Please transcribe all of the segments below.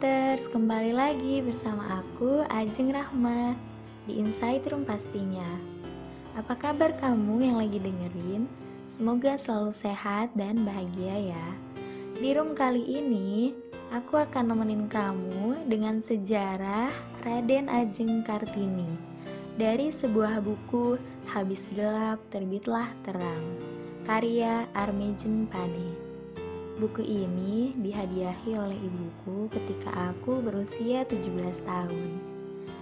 Insighters, kembali lagi bersama aku Ajeng Rahma di Insight Room pastinya. Apa kabar kamu yang lagi dengerin? Semoga selalu sehat dan bahagia ya. Di room kali ini, aku akan nemenin kamu dengan sejarah Raden Ajeng Kartini dari sebuah buku Habis Gelap Terbitlah Terang, karya Armejen Pane. Buku ini dihadiahi oleh ibuku ketika aku berusia 17 tahun.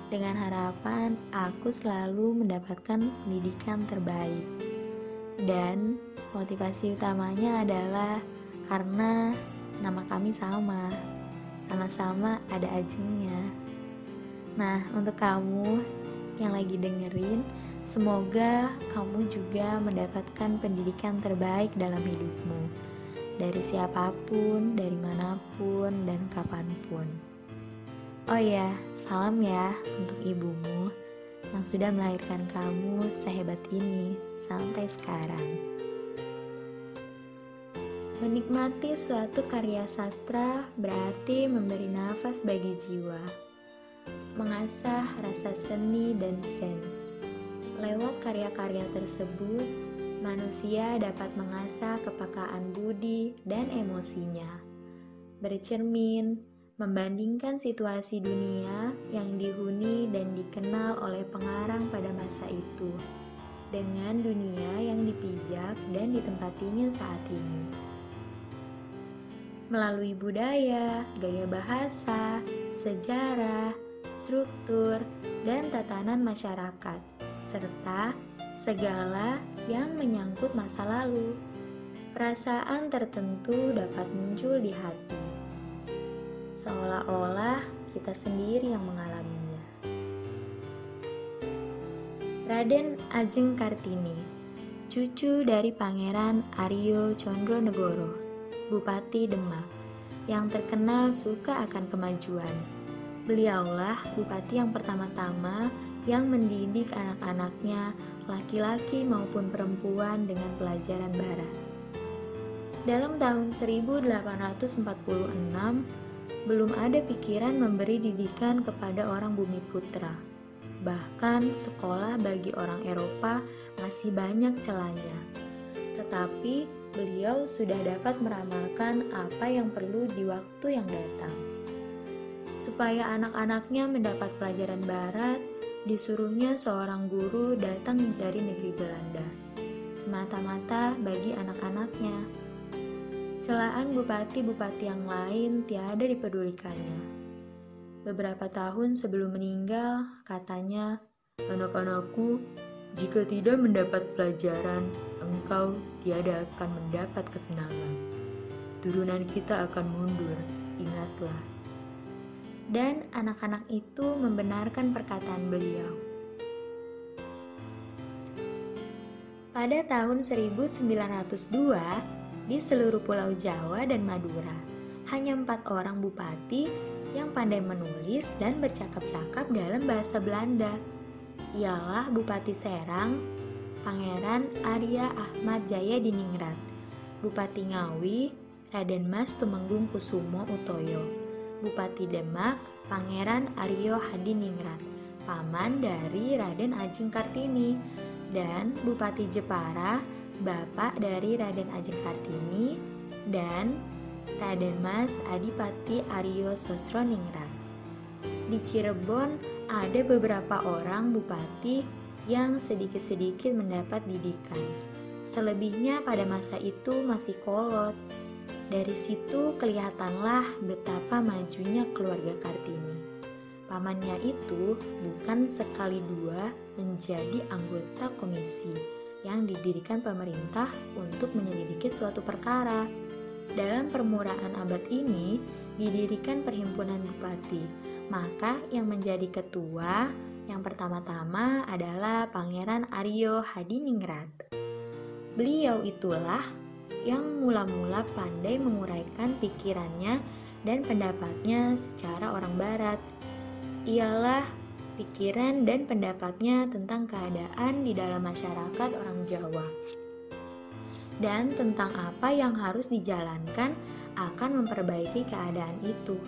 Dengan harapan aku selalu mendapatkan pendidikan terbaik. Dan motivasi utamanya adalah karena nama kami sama. Sama-sama ada ajengnya. Nah, untuk kamu yang lagi dengerin, semoga kamu juga mendapatkan pendidikan terbaik dalam hidupmu dari siapa pun, dari mana pun, dan kapan pun. Oh ya, salam ya untuk ibumu yang sudah melahirkan kamu sehebat ini sampai sekarang. Menikmati suatu karya sastra berarti memberi nafas bagi jiwa, mengasah rasa seni dan sens. Lewat karya-karya tersebut, manusia dapat mengasah kepekaan budi dan emosinya. Bercermin, membandingkan situasi dunia yang dihuni dan dikenal oleh pengarang pada masa itu dengan dunia yang dipijak dan ditempatinya saat ini. Melalui budaya, gaya bahasa, sejarah, struktur, dan tatanan masyarakat, serta segala yang menyangkut masa lalu. Perasaan tertentu dapat muncul di hati, seolah-olah kita sendiri yang mengalaminya. Raden Ajeng Kartini, cucu dari Pangeran Aryo Condronegoro, Bupati Demak, yang terkenal suka akan kemajuan. Beliaulah bupati yang pertama-tama yang mendidik anak-anaknya, laki-laki maupun perempuan dengan pelajaran barat. Dalam tahun 1846, belum ada pikiran memberi didikan kepada orang bumi putra. Bahkan sekolah bagi orang Eropa masih banyak celahnya. Tetapi beliau sudah dapat meramalkan apa yang perlu di waktu yang datang. Supaya anak-anaknya mendapat pelajaran barat, disuruhnya seorang guru datang dari negeri Belanda, semata-mata bagi anak-anaknya. Celaan bupati-bupati yang lain tiada dipedulikannya. Beberapa tahun sebelum meninggal, katanya, Anak-anakku, jika tidak mendapat pelajaran, engkau tiada akan mendapat kesenangan. Turunan kita akan mundur, ingatlah dan anak-anak itu membenarkan perkataan beliau. Pada tahun 1902, di seluruh pulau Jawa dan Madura, hanya empat orang bupati yang pandai menulis dan bercakap-cakap dalam bahasa Belanda. Ialah Bupati Serang, Pangeran Arya Ahmad Jaya Diningrat, Bupati Ngawi, Raden Mas Tumenggung Kusumo Utoyo, Bupati Demak, Pangeran Aryo Hadiningrat, paman dari Raden Ajeng Kartini, dan Bupati Jepara, bapak dari Raden Ajeng Kartini, dan Raden Mas Adipati Aryo Sosroningrat. Di Cirebon ada beberapa orang bupati yang sedikit-sedikit mendapat didikan. Selebihnya pada masa itu masih kolot dari situ kelihatanlah betapa majunya keluarga Kartini. Pamannya itu bukan sekali dua menjadi anggota komisi yang didirikan pemerintah untuk menyelidiki suatu perkara. Dalam permuraan abad ini didirikan perhimpunan bupati, maka yang menjadi ketua yang pertama-tama adalah Pangeran Aryo Hadiningrat. Beliau itulah yang mula-mula pandai menguraikan pikirannya dan pendapatnya secara orang barat. Ialah pikiran dan pendapatnya tentang keadaan di dalam masyarakat orang Jawa. Dan tentang apa yang harus dijalankan akan memperbaiki keadaan itu.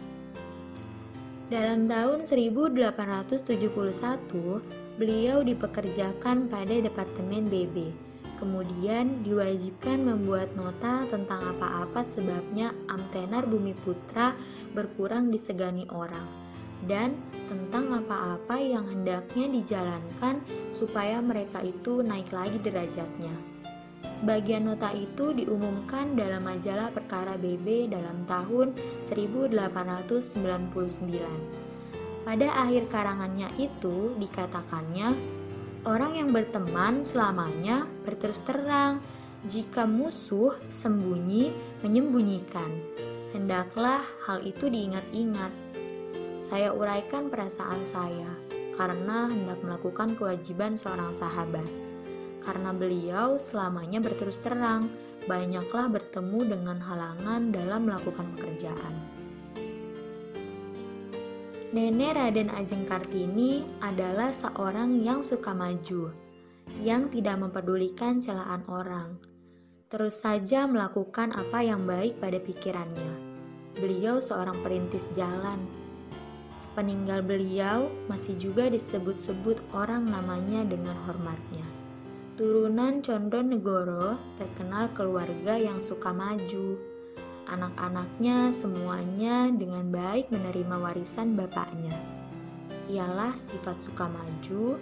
Dalam tahun 1871, beliau dipekerjakan pada Departemen BB. Kemudian diwajibkan membuat nota tentang apa-apa sebabnya amtenar Bumi Putra berkurang disegani orang dan tentang apa-apa yang hendaknya dijalankan supaya mereka itu naik lagi derajatnya. Sebagian nota itu diumumkan dalam majalah Perkara BB dalam tahun 1899. Pada akhir karangannya itu dikatakannya, orang yang berteman selamanya berterus terang, jika musuh sembunyi menyembunyikan. Hendaklah hal itu diingat-ingat. Saya uraikan perasaan saya karena hendak melakukan kewajiban seorang sahabat karena beliau selamanya berterus terang, banyaklah bertemu dengan halangan dalam melakukan pekerjaan. Nenek Raden Ajeng Kartini adalah seorang yang suka maju, yang tidak mempedulikan celaan orang. Terus saja melakukan apa yang baik pada pikirannya. Beliau seorang perintis jalan. Sepeninggal beliau masih juga disebut-sebut orang namanya dengan hormatnya. Turunan Condon Negoro terkenal keluarga yang suka maju. Anak-anaknya semuanya dengan baik menerima warisan bapaknya. Ialah sifat suka maju,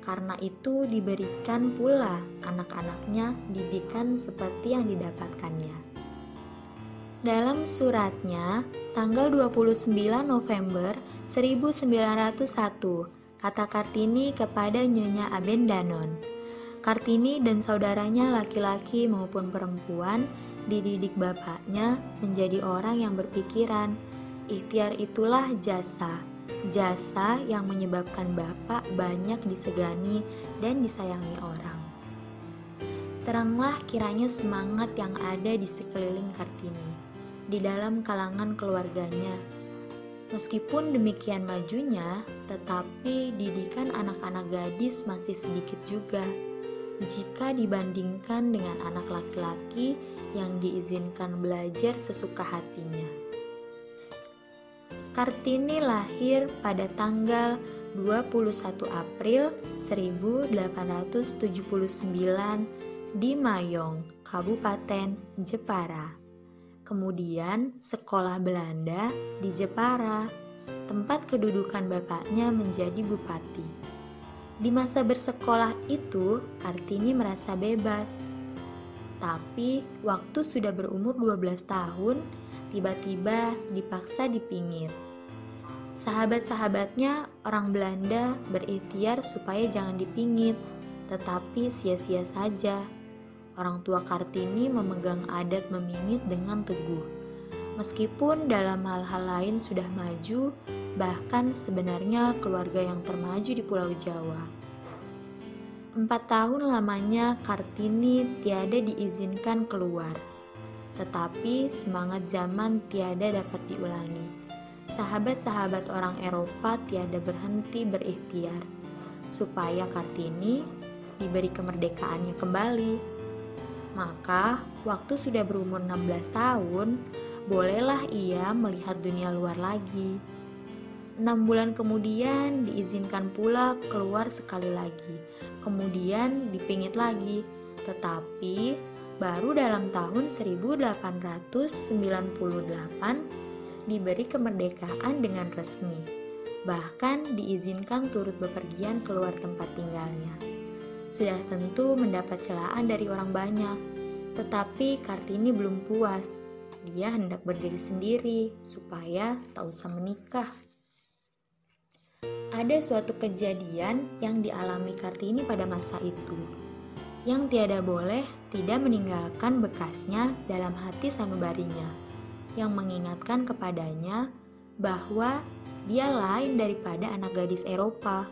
karena itu diberikan pula anak-anaknya didikan seperti yang didapatkannya. Dalam suratnya, tanggal 29 November 1901, kata Kartini kepada Nyonya Abendanon, Kartini dan saudaranya laki-laki maupun perempuan dididik bapaknya menjadi orang yang berpikiran. Ikhtiar itulah jasa. Jasa yang menyebabkan bapak banyak disegani dan disayangi orang. Teranglah kiranya semangat yang ada di sekeliling Kartini, di dalam kalangan keluarganya. Meskipun demikian majunya, tetapi didikan anak-anak gadis masih sedikit juga jika dibandingkan dengan anak laki-laki yang diizinkan belajar sesuka hatinya. Kartini lahir pada tanggal 21 April 1879 di Mayong, Kabupaten Jepara. Kemudian sekolah Belanda di Jepara, tempat kedudukan bapaknya menjadi bupati. Di masa bersekolah itu, Kartini merasa bebas. Tapi waktu sudah berumur 12 tahun, tiba-tiba dipaksa dipingit. Sahabat-sahabatnya orang Belanda berikhtiar supaya jangan dipingit, tetapi sia-sia saja. Orang tua Kartini memegang adat memingit dengan teguh. Meskipun dalam hal-hal lain sudah maju, bahkan sebenarnya keluarga yang termaju di Pulau Jawa. Empat tahun lamanya Kartini tiada diizinkan keluar, tetapi semangat zaman tiada dapat diulangi. Sahabat-sahabat orang Eropa tiada berhenti berikhtiar supaya Kartini diberi kemerdekaannya kembali. Maka, waktu sudah berumur 16 tahun, bolehlah ia melihat dunia luar lagi. Enam bulan kemudian diizinkan pula keluar sekali lagi, kemudian dipingit lagi, tetapi baru dalam tahun 1898 diberi kemerdekaan dengan resmi. Bahkan diizinkan turut bepergian keluar tempat tinggalnya. Sudah tentu mendapat celaan dari orang banyak, tetapi Kartini belum puas. Dia hendak berdiri sendiri supaya tak usah menikah ada suatu kejadian yang dialami Kartini pada masa itu, yang tiada boleh tidak meninggalkan bekasnya dalam hati sanubarinya, yang mengingatkan kepadanya bahwa dia lain daripada anak gadis Eropa,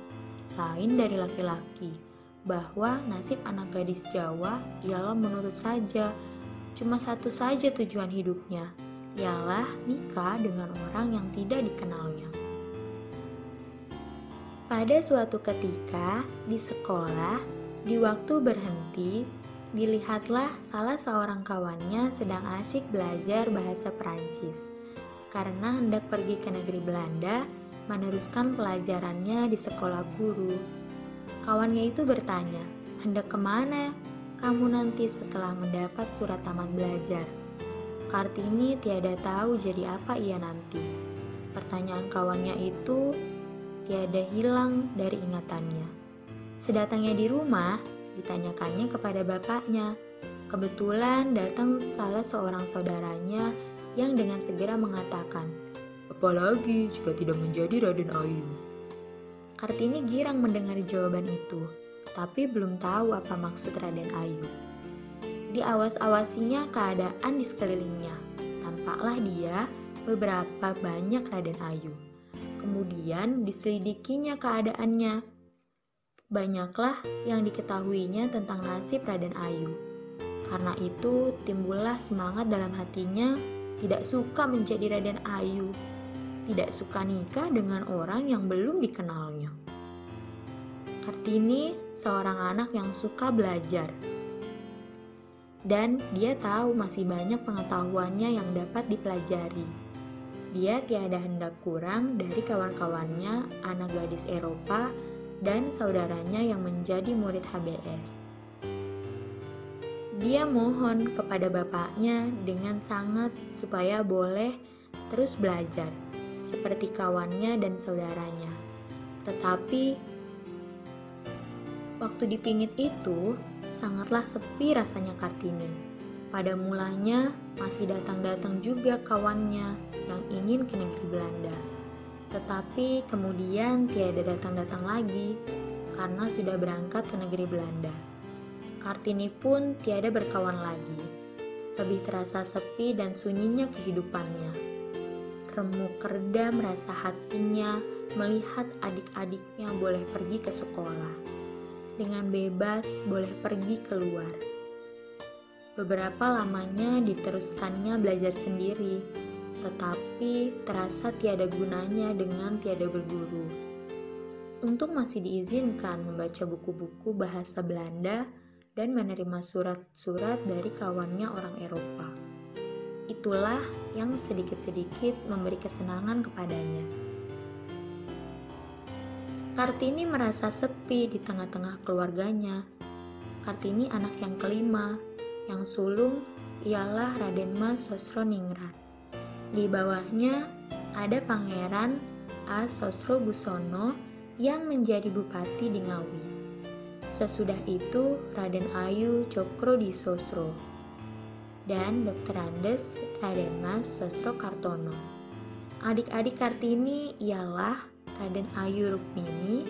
lain dari laki-laki, bahwa nasib anak gadis Jawa ialah menurut saja, cuma satu saja tujuan hidupnya, ialah nikah dengan orang yang tidak dikenalnya. Pada suatu ketika di sekolah, di waktu berhenti, dilihatlah salah seorang kawannya sedang asyik belajar bahasa Perancis. Karena hendak pergi ke negeri Belanda, meneruskan pelajarannya di sekolah guru. Kawannya itu bertanya, hendak ke mana kamu nanti setelah mendapat surat tamat belajar? Kartini tiada tahu jadi apa ia nanti. Pertanyaan kawannya itu tiada hilang dari ingatannya. Sedatangnya di rumah, ditanyakannya kepada bapaknya. Kebetulan datang salah seorang saudaranya yang dengan segera mengatakan, Apalagi jika tidak menjadi Raden Ayu. Kartini girang mendengar jawaban itu, tapi belum tahu apa maksud Raden Ayu. Diawas-awasinya keadaan di sekelilingnya. Tampaklah dia beberapa banyak Raden Ayu. Kemudian diselidikinya keadaannya. Banyaklah yang diketahuinya tentang nasib Raden Ayu. Karena itu timbullah semangat dalam hatinya tidak suka menjadi Raden Ayu tidak suka nikah dengan orang yang belum dikenalnya. Kartini seorang anak yang suka belajar. Dan dia tahu masih banyak pengetahuannya yang dapat dipelajari. Dia tiada hendak kurang dari kawan-kawannya anak gadis Eropa dan saudaranya yang menjadi murid HBS. Dia mohon kepada bapaknya dengan sangat supaya boleh terus belajar seperti kawannya dan saudaranya. Tetapi waktu dipingit itu sangatlah sepi rasanya Kartini. Pada mulanya masih datang-datang juga kawannya yang ingin ke negeri Belanda. Tetapi kemudian tiada datang-datang lagi karena sudah berangkat ke negeri Belanda. Kartini pun tiada berkawan lagi. Lebih terasa sepi dan sunyinya kehidupannya remuk redam rasa hatinya melihat adik-adiknya boleh pergi ke sekolah. Dengan bebas boleh pergi keluar. Beberapa lamanya diteruskannya belajar sendiri, tetapi terasa tiada gunanya dengan tiada berguru. Untuk masih diizinkan membaca buku-buku bahasa Belanda dan menerima surat-surat dari kawannya orang Eropa. Itulah yang sedikit-sedikit memberi kesenangan kepadanya. Kartini merasa sepi di tengah-tengah keluarganya. Kartini anak yang kelima, yang sulung ialah Raden Mas Sosro Ningrat. Di bawahnya ada Pangeran A. Sosro Busono yang menjadi bupati di Ngawi. Sesudah itu Raden Ayu Cokro di Sosro dan Dr. Andes Raden Mas Sosro Kartono. Adik-adik Kartini ialah Raden Ayu Rukmini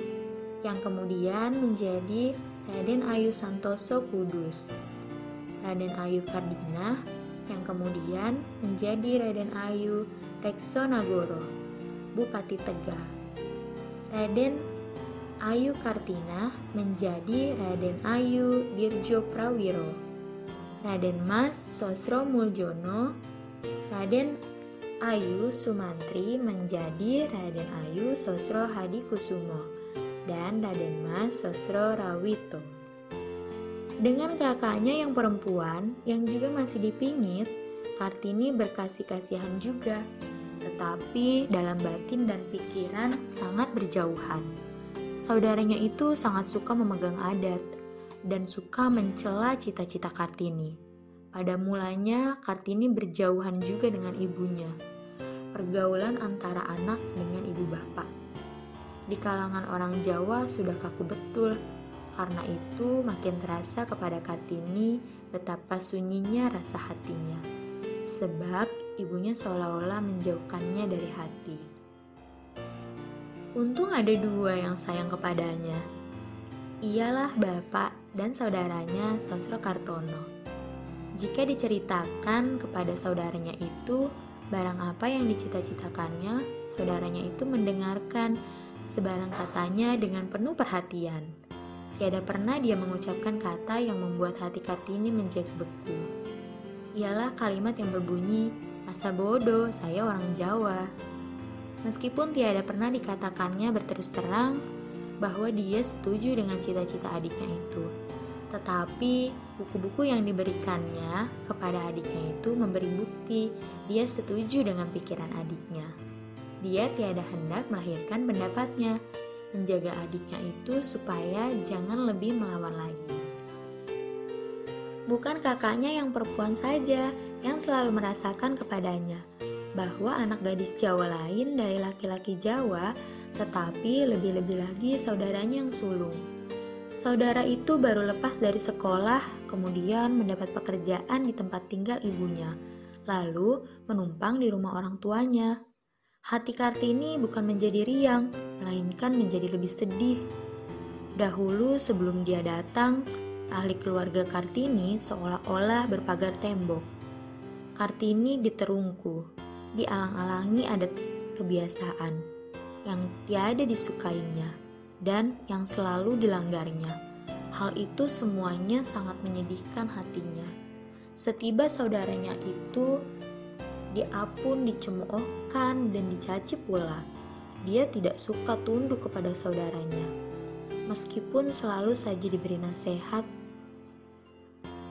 yang kemudian menjadi Raden Ayu Santoso Kudus, Raden Ayu Kardina yang kemudian menjadi Raden Ayu Rekso Nagoro, Bupati Tegal. Raden Ayu Kartina menjadi Raden Ayu Dirjo Prawiro Raden Mas Sosro Muljono, Raden Ayu Sumantri menjadi Raden Ayu Sosro Hadi Kusumo, dan Raden Mas Sosro Rawito. Dengan kakaknya yang perempuan yang juga masih dipingit, Kartini berkasih-kasihan juga, tetapi dalam batin dan pikiran sangat berjauhan. Saudaranya itu sangat suka memegang adat, dan suka mencela cita-cita Kartini. Pada mulanya, Kartini berjauhan juga dengan ibunya. Pergaulan antara anak dengan ibu bapak. Di kalangan orang Jawa sudah kaku betul, karena itu makin terasa kepada Kartini betapa sunyinya rasa hatinya. Sebab ibunya seolah-olah menjauhkannya dari hati. Untung ada dua yang sayang kepadanya, ialah bapak dan saudaranya Sosro Kartono. Jika diceritakan kepada saudaranya itu barang apa yang dicita-citakannya, saudaranya itu mendengarkan sebarang katanya dengan penuh perhatian. Tiada pernah dia mengucapkan kata yang membuat hati Kartini menjadi beku. Ialah kalimat yang berbunyi, masa bodoh, saya orang Jawa. Meskipun tiada pernah dikatakannya berterus terang, bahwa dia setuju dengan cita-cita adiknya itu. Tetapi buku-buku yang diberikannya kepada adiknya itu memberi bukti dia setuju dengan pikiran adiknya. Dia tiada hendak melahirkan pendapatnya, menjaga adiknya itu supaya jangan lebih melawan lagi. Bukan kakaknya yang perempuan saja yang selalu merasakan kepadanya bahwa anak gadis Jawa lain dari laki-laki Jawa, tetapi lebih-lebih lagi saudaranya yang sulung. Saudara itu baru lepas dari sekolah, kemudian mendapat pekerjaan di tempat tinggal ibunya, lalu menumpang di rumah orang tuanya. Hati Kartini bukan menjadi riang, melainkan menjadi lebih sedih. Dahulu sebelum dia datang, ahli keluarga Kartini seolah-olah berpagar tembok. Kartini diterungku, dialang-alangi adat kebiasaan yang tiada disukainya dan yang selalu dilanggarnya. Hal itu semuanya sangat menyedihkan hatinya. Setiba saudaranya itu diapun, dicemoohkan, dan dicaci pula. Dia tidak suka tunduk kepada saudaranya. Meskipun selalu saja diberi nasihat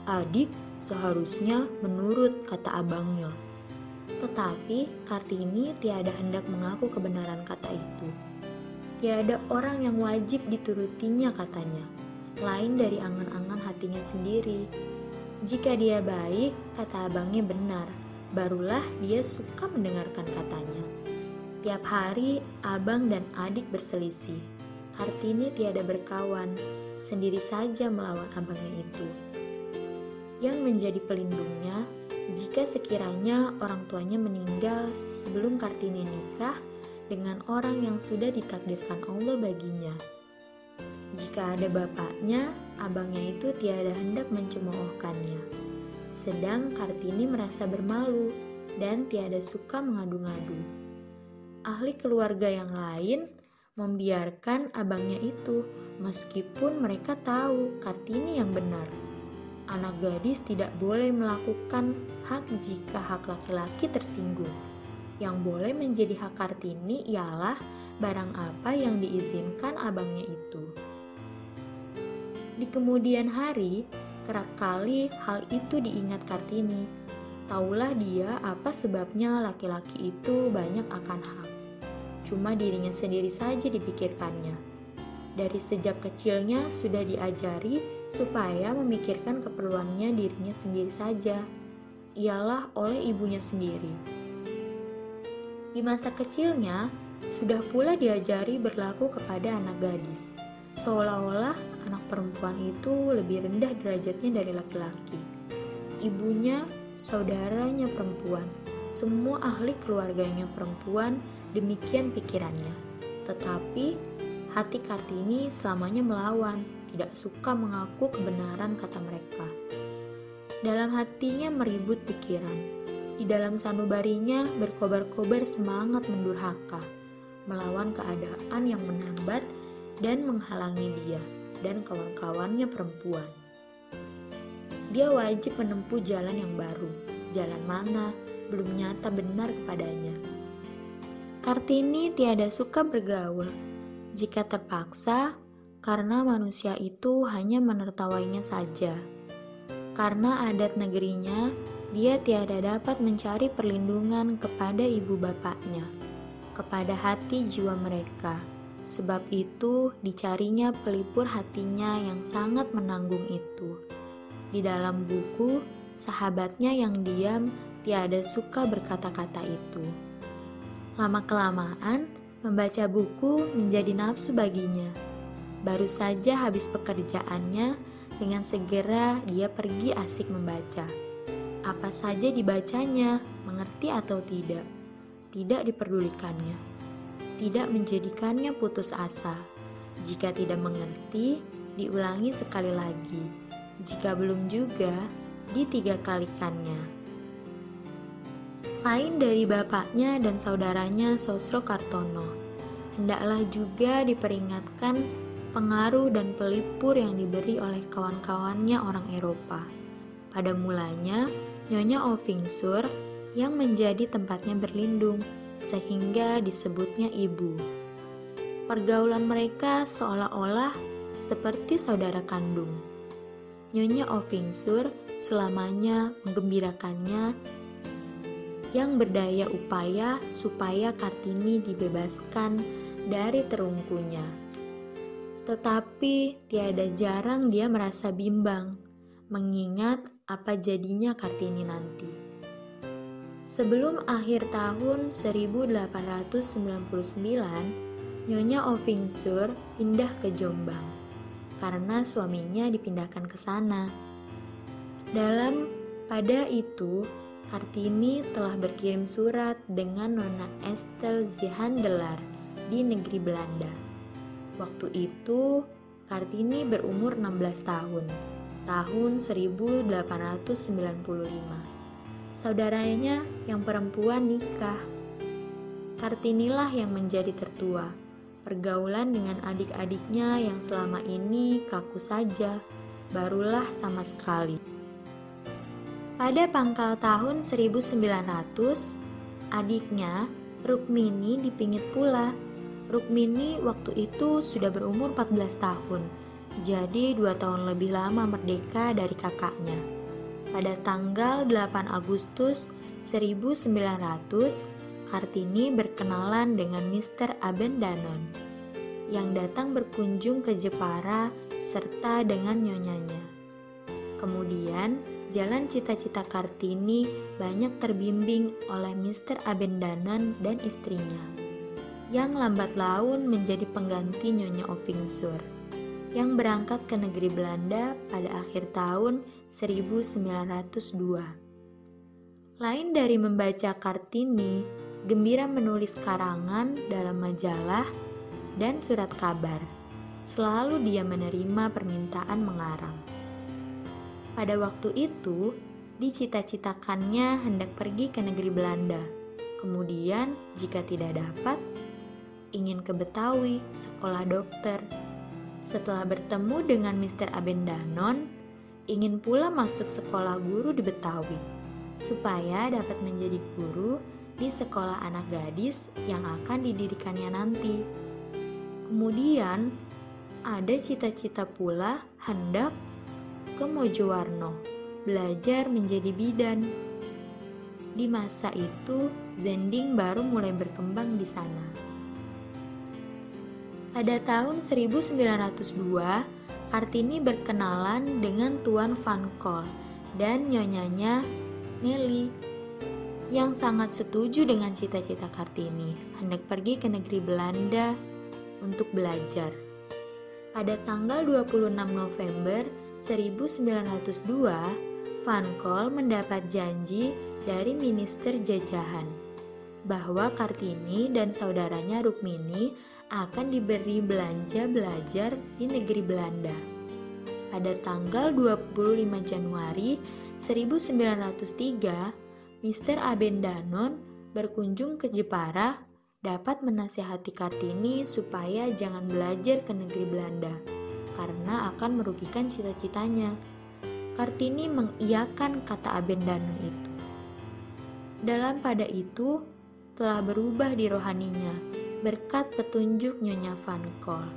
Adik seharusnya menurut kata abangnya. Tetapi Kartini tiada hendak mengaku kebenaran kata itu. Tiada orang yang wajib diturutinya katanya, lain dari angan-angan hatinya sendiri. Jika dia baik, kata abangnya benar, barulah dia suka mendengarkan katanya. Tiap hari abang dan adik berselisih. Kartini tiada berkawan, sendiri saja melawan abangnya itu yang menjadi pelindungnya jika sekiranya orang tuanya meninggal sebelum Kartini nikah dengan orang yang sudah ditakdirkan Allah baginya. Jika ada bapaknya, abangnya itu tiada hendak mencemoohkannya. Sedang Kartini merasa bermalu dan tiada suka mengadu-ngadu. Ahli keluarga yang lain membiarkan abangnya itu meskipun mereka tahu Kartini yang benar anak gadis tidak boleh melakukan hak jika hak laki-laki tersinggung. Yang boleh menjadi hak Kartini ialah barang apa yang diizinkan abangnya itu. Di kemudian hari, kerap kali hal itu diingat Kartini. Taulah dia apa sebabnya laki-laki itu banyak akan hak. Cuma dirinya sendiri saja dipikirkannya. Dari sejak kecilnya sudah diajari supaya memikirkan keperluannya dirinya sendiri saja, ialah oleh ibunya sendiri. Di masa kecilnya, sudah pula diajari berlaku kepada anak gadis, seolah-olah anak perempuan itu lebih rendah derajatnya dari laki-laki. Ibunya, saudaranya perempuan, semua ahli keluarganya perempuan, demikian pikirannya. Tetapi hati Kartini selamanya melawan tidak suka mengaku kebenaran kata mereka. Dalam hatinya meribut pikiran, di dalam sanubarinya berkobar-kobar semangat mendurhaka, melawan keadaan yang menambat dan menghalangi dia dan kawan-kawannya perempuan. Dia wajib menempuh jalan yang baru, jalan mana belum nyata benar kepadanya. Kartini tiada suka bergaul. Jika terpaksa, karena manusia itu hanya menertawainya saja. Karena adat negerinya, dia tiada dapat mencari perlindungan kepada ibu bapaknya, kepada hati jiwa mereka. Sebab itu, dicarinya pelipur hatinya yang sangat menanggung itu. Di dalam buku, sahabatnya yang diam tiada suka berkata-kata itu. Lama-kelamaan, membaca buku menjadi nafsu baginya Baru saja habis pekerjaannya, dengan segera dia pergi asik membaca. Apa saja dibacanya, mengerti atau tidak, tidak diperdulikannya. Tidak menjadikannya putus asa. Jika tidak mengerti, diulangi sekali lagi. Jika belum juga, ditiga kalikannya. Lain dari bapaknya dan saudaranya Sosro Kartono, hendaklah juga diperingatkan pengaruh dan pelipur yang diberi oleh kawan-kawannya orang Eropa. Pada mulanya, Nyonya Ovingsur yang menjadi tempatnya berlindung, sehingga disebutnya ibu. Pergaulan mereka seolah-olah seperti saudara kandung. Nyonya Ovingsur selamanya menggembirakannya yang berdaya upaya supaya Kartini dibebaskan dari terungkunya. Tetapi tiada jarang dia merasa bimbang, mengingat apa jadinya Kartini nanti. Sebelum akhir tahun 1899, Nyonya Ovingsur pindah ke Jombang karena suaminya dipindahkan ke sana. Dalam pada itu, Kartini telah berkirim surat dengan Nona Estelle Zihandelar di negeri Belanda. Waktu itu, Kartini berumur 16 tahun, tahun 1895. Saudaranya yang perempuan nikah. Kartinilah yang menjadi tertua. Pergaulan dengan adik-adiknya yang selama ini kaku saja, barulah sama sekali. Pada pangkal tahun 1900, adiknya Rukmini dipingit pula Rukmini waktu itu sudah berumur 14 tahun, jadi dua tahun lebih lama merdeka dari kakaknya. Pada tanggal 8 Agustus 1900, Kartini berkenalan dengan Mr. Abendanon yang datang berkunjung ke Jepara serta dengan nyonyanya. Kemudian, jalan cita-cita Kartini banyak terbimbing oleh Mr. Abendanon dan istrinya yang lambat laun menjadi pengganti Nyonya Ovingsur yang berangkat ke negeri Belanda pada akhir tahun 1902. Lain dari membaca Kartini, gembira menulis karangan dalam majalah dan surat kabar. Selalu dia menerima permintaan mengarang. Pada waktu itu, dicita-citakannya hendak pergi ke negeri Belanda. Kemudian, jika tidak dapat, ingin ke Betawi, sekolah dokter. Setelah bertemu dengan Mr. Abendanon, ingin pula masuk sekolah guru di Betawi, supaya dapat menjadi guru di sekolah anak gadis yang akan didirikannya nanti. Kemudian, ada cita-cita pula hendak ke Mojowarno, belajar menjadi bidan. Di masa itu, Zending baru mulai berkembang di sana. Pada tahun 1902, Kartini berkenalan dengan Tuan Van Kol dan nyonyanya Nelly yang sangat setuju dengan cita-cita Kartini hendak pergi ke negeri Belanda untuk belajar. Pada tanggal 26 November 1902, Van Kol mendapat janji dari minister jajahan bahwa Kartini dan saudaranya Rukmini akan diberi belanja belajar di negeri Belanda. Pada tanggal 25 Januari 1903, Mr. Abendanon berkunjung ke Jepara dapat menasihati Kartini supaya jangan belajar ke negeri Belanda karena akan merugikan cita-citanya. Kartini mengiyakan kata Abendanon itu. Dalam pada itu telah berubah di rohaninya berkat petunjuk Nyonya Van Kol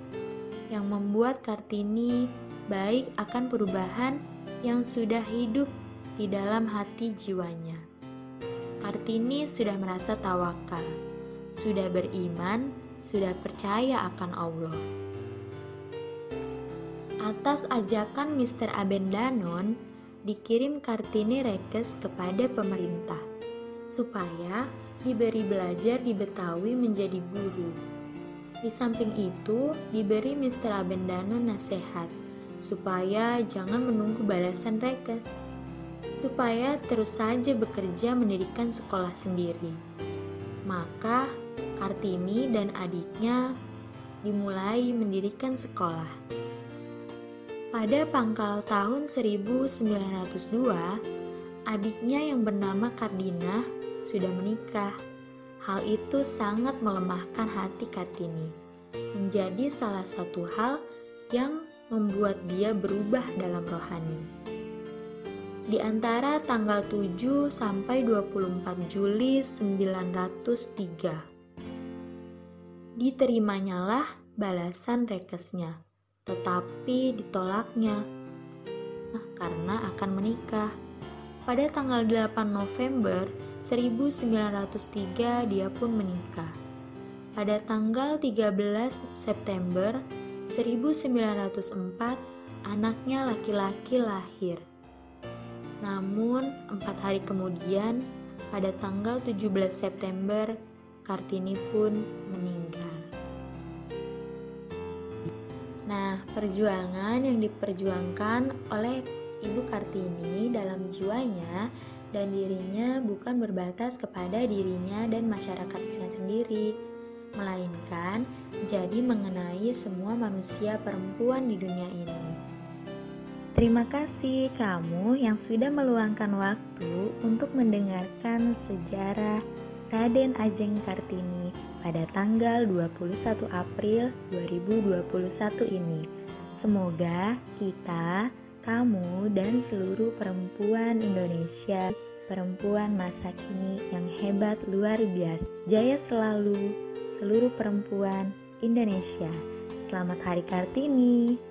yang membuat Kartini baik akan perubahan yang sudah hidup di dalam hati jiwanya. Kartini sudah merasa tawakal, sudah beriman, sudah percaya akan Allah. Atas ajakan Mr. Abendanon, dikirim Kartini Rekes kepada pemerintah supaya diberi belajar di Betawi menjadi guru. Di samping itu, diberi Mr. Abendano nasihat supaya jangan menunggu balasan rekes, supaya terus saja bekerja mendirikan sekolah sendiri. Maka Kartini dan adiknya dimulai mendirikan sekolah. Pada pangkal tahun 1902, adiknya yang bernama Kardina sudah menikah. Hal itu sangat melemahkan hati Kartini, menjadi salah satu hal yang membuat dia berubah dalam rohani. Di antara tanggal 7 sampai 24 Juli 903. Diterimanya balasan rekesnya, tetapi ditolaknya. Nah, karena akan menikah. Pada tanggal 8 November 1903 dia pun menikah. Pada tanggal 13 September 1904, anaknya laki-laki lahir. Namun, empat hari kemudian, pada tanggal 17 September, Kartini pun meninggal. Nah, perjuangan yang diperjuangkan oleh Ibu Kartini dalam jiwanya dan dirinya bukan berbatas kepada dirinya dan masyarakatnya sendiri, melainkan jadi mengenai semua manusia perempuan di dunia ini. Terima kasih kamu yang sudah meluangkan waktu untuk mendengarkan sejarah Raden Ajeng Kartini pada tanggal 21 April 2021 ini. Semoga kita, kamu, dan seluruh perempuan Indonesia, perempuan masa kini yang hebat luar biasa, jaya selalu seluruh perempuan Indonesia. Selamat Hari Kartini.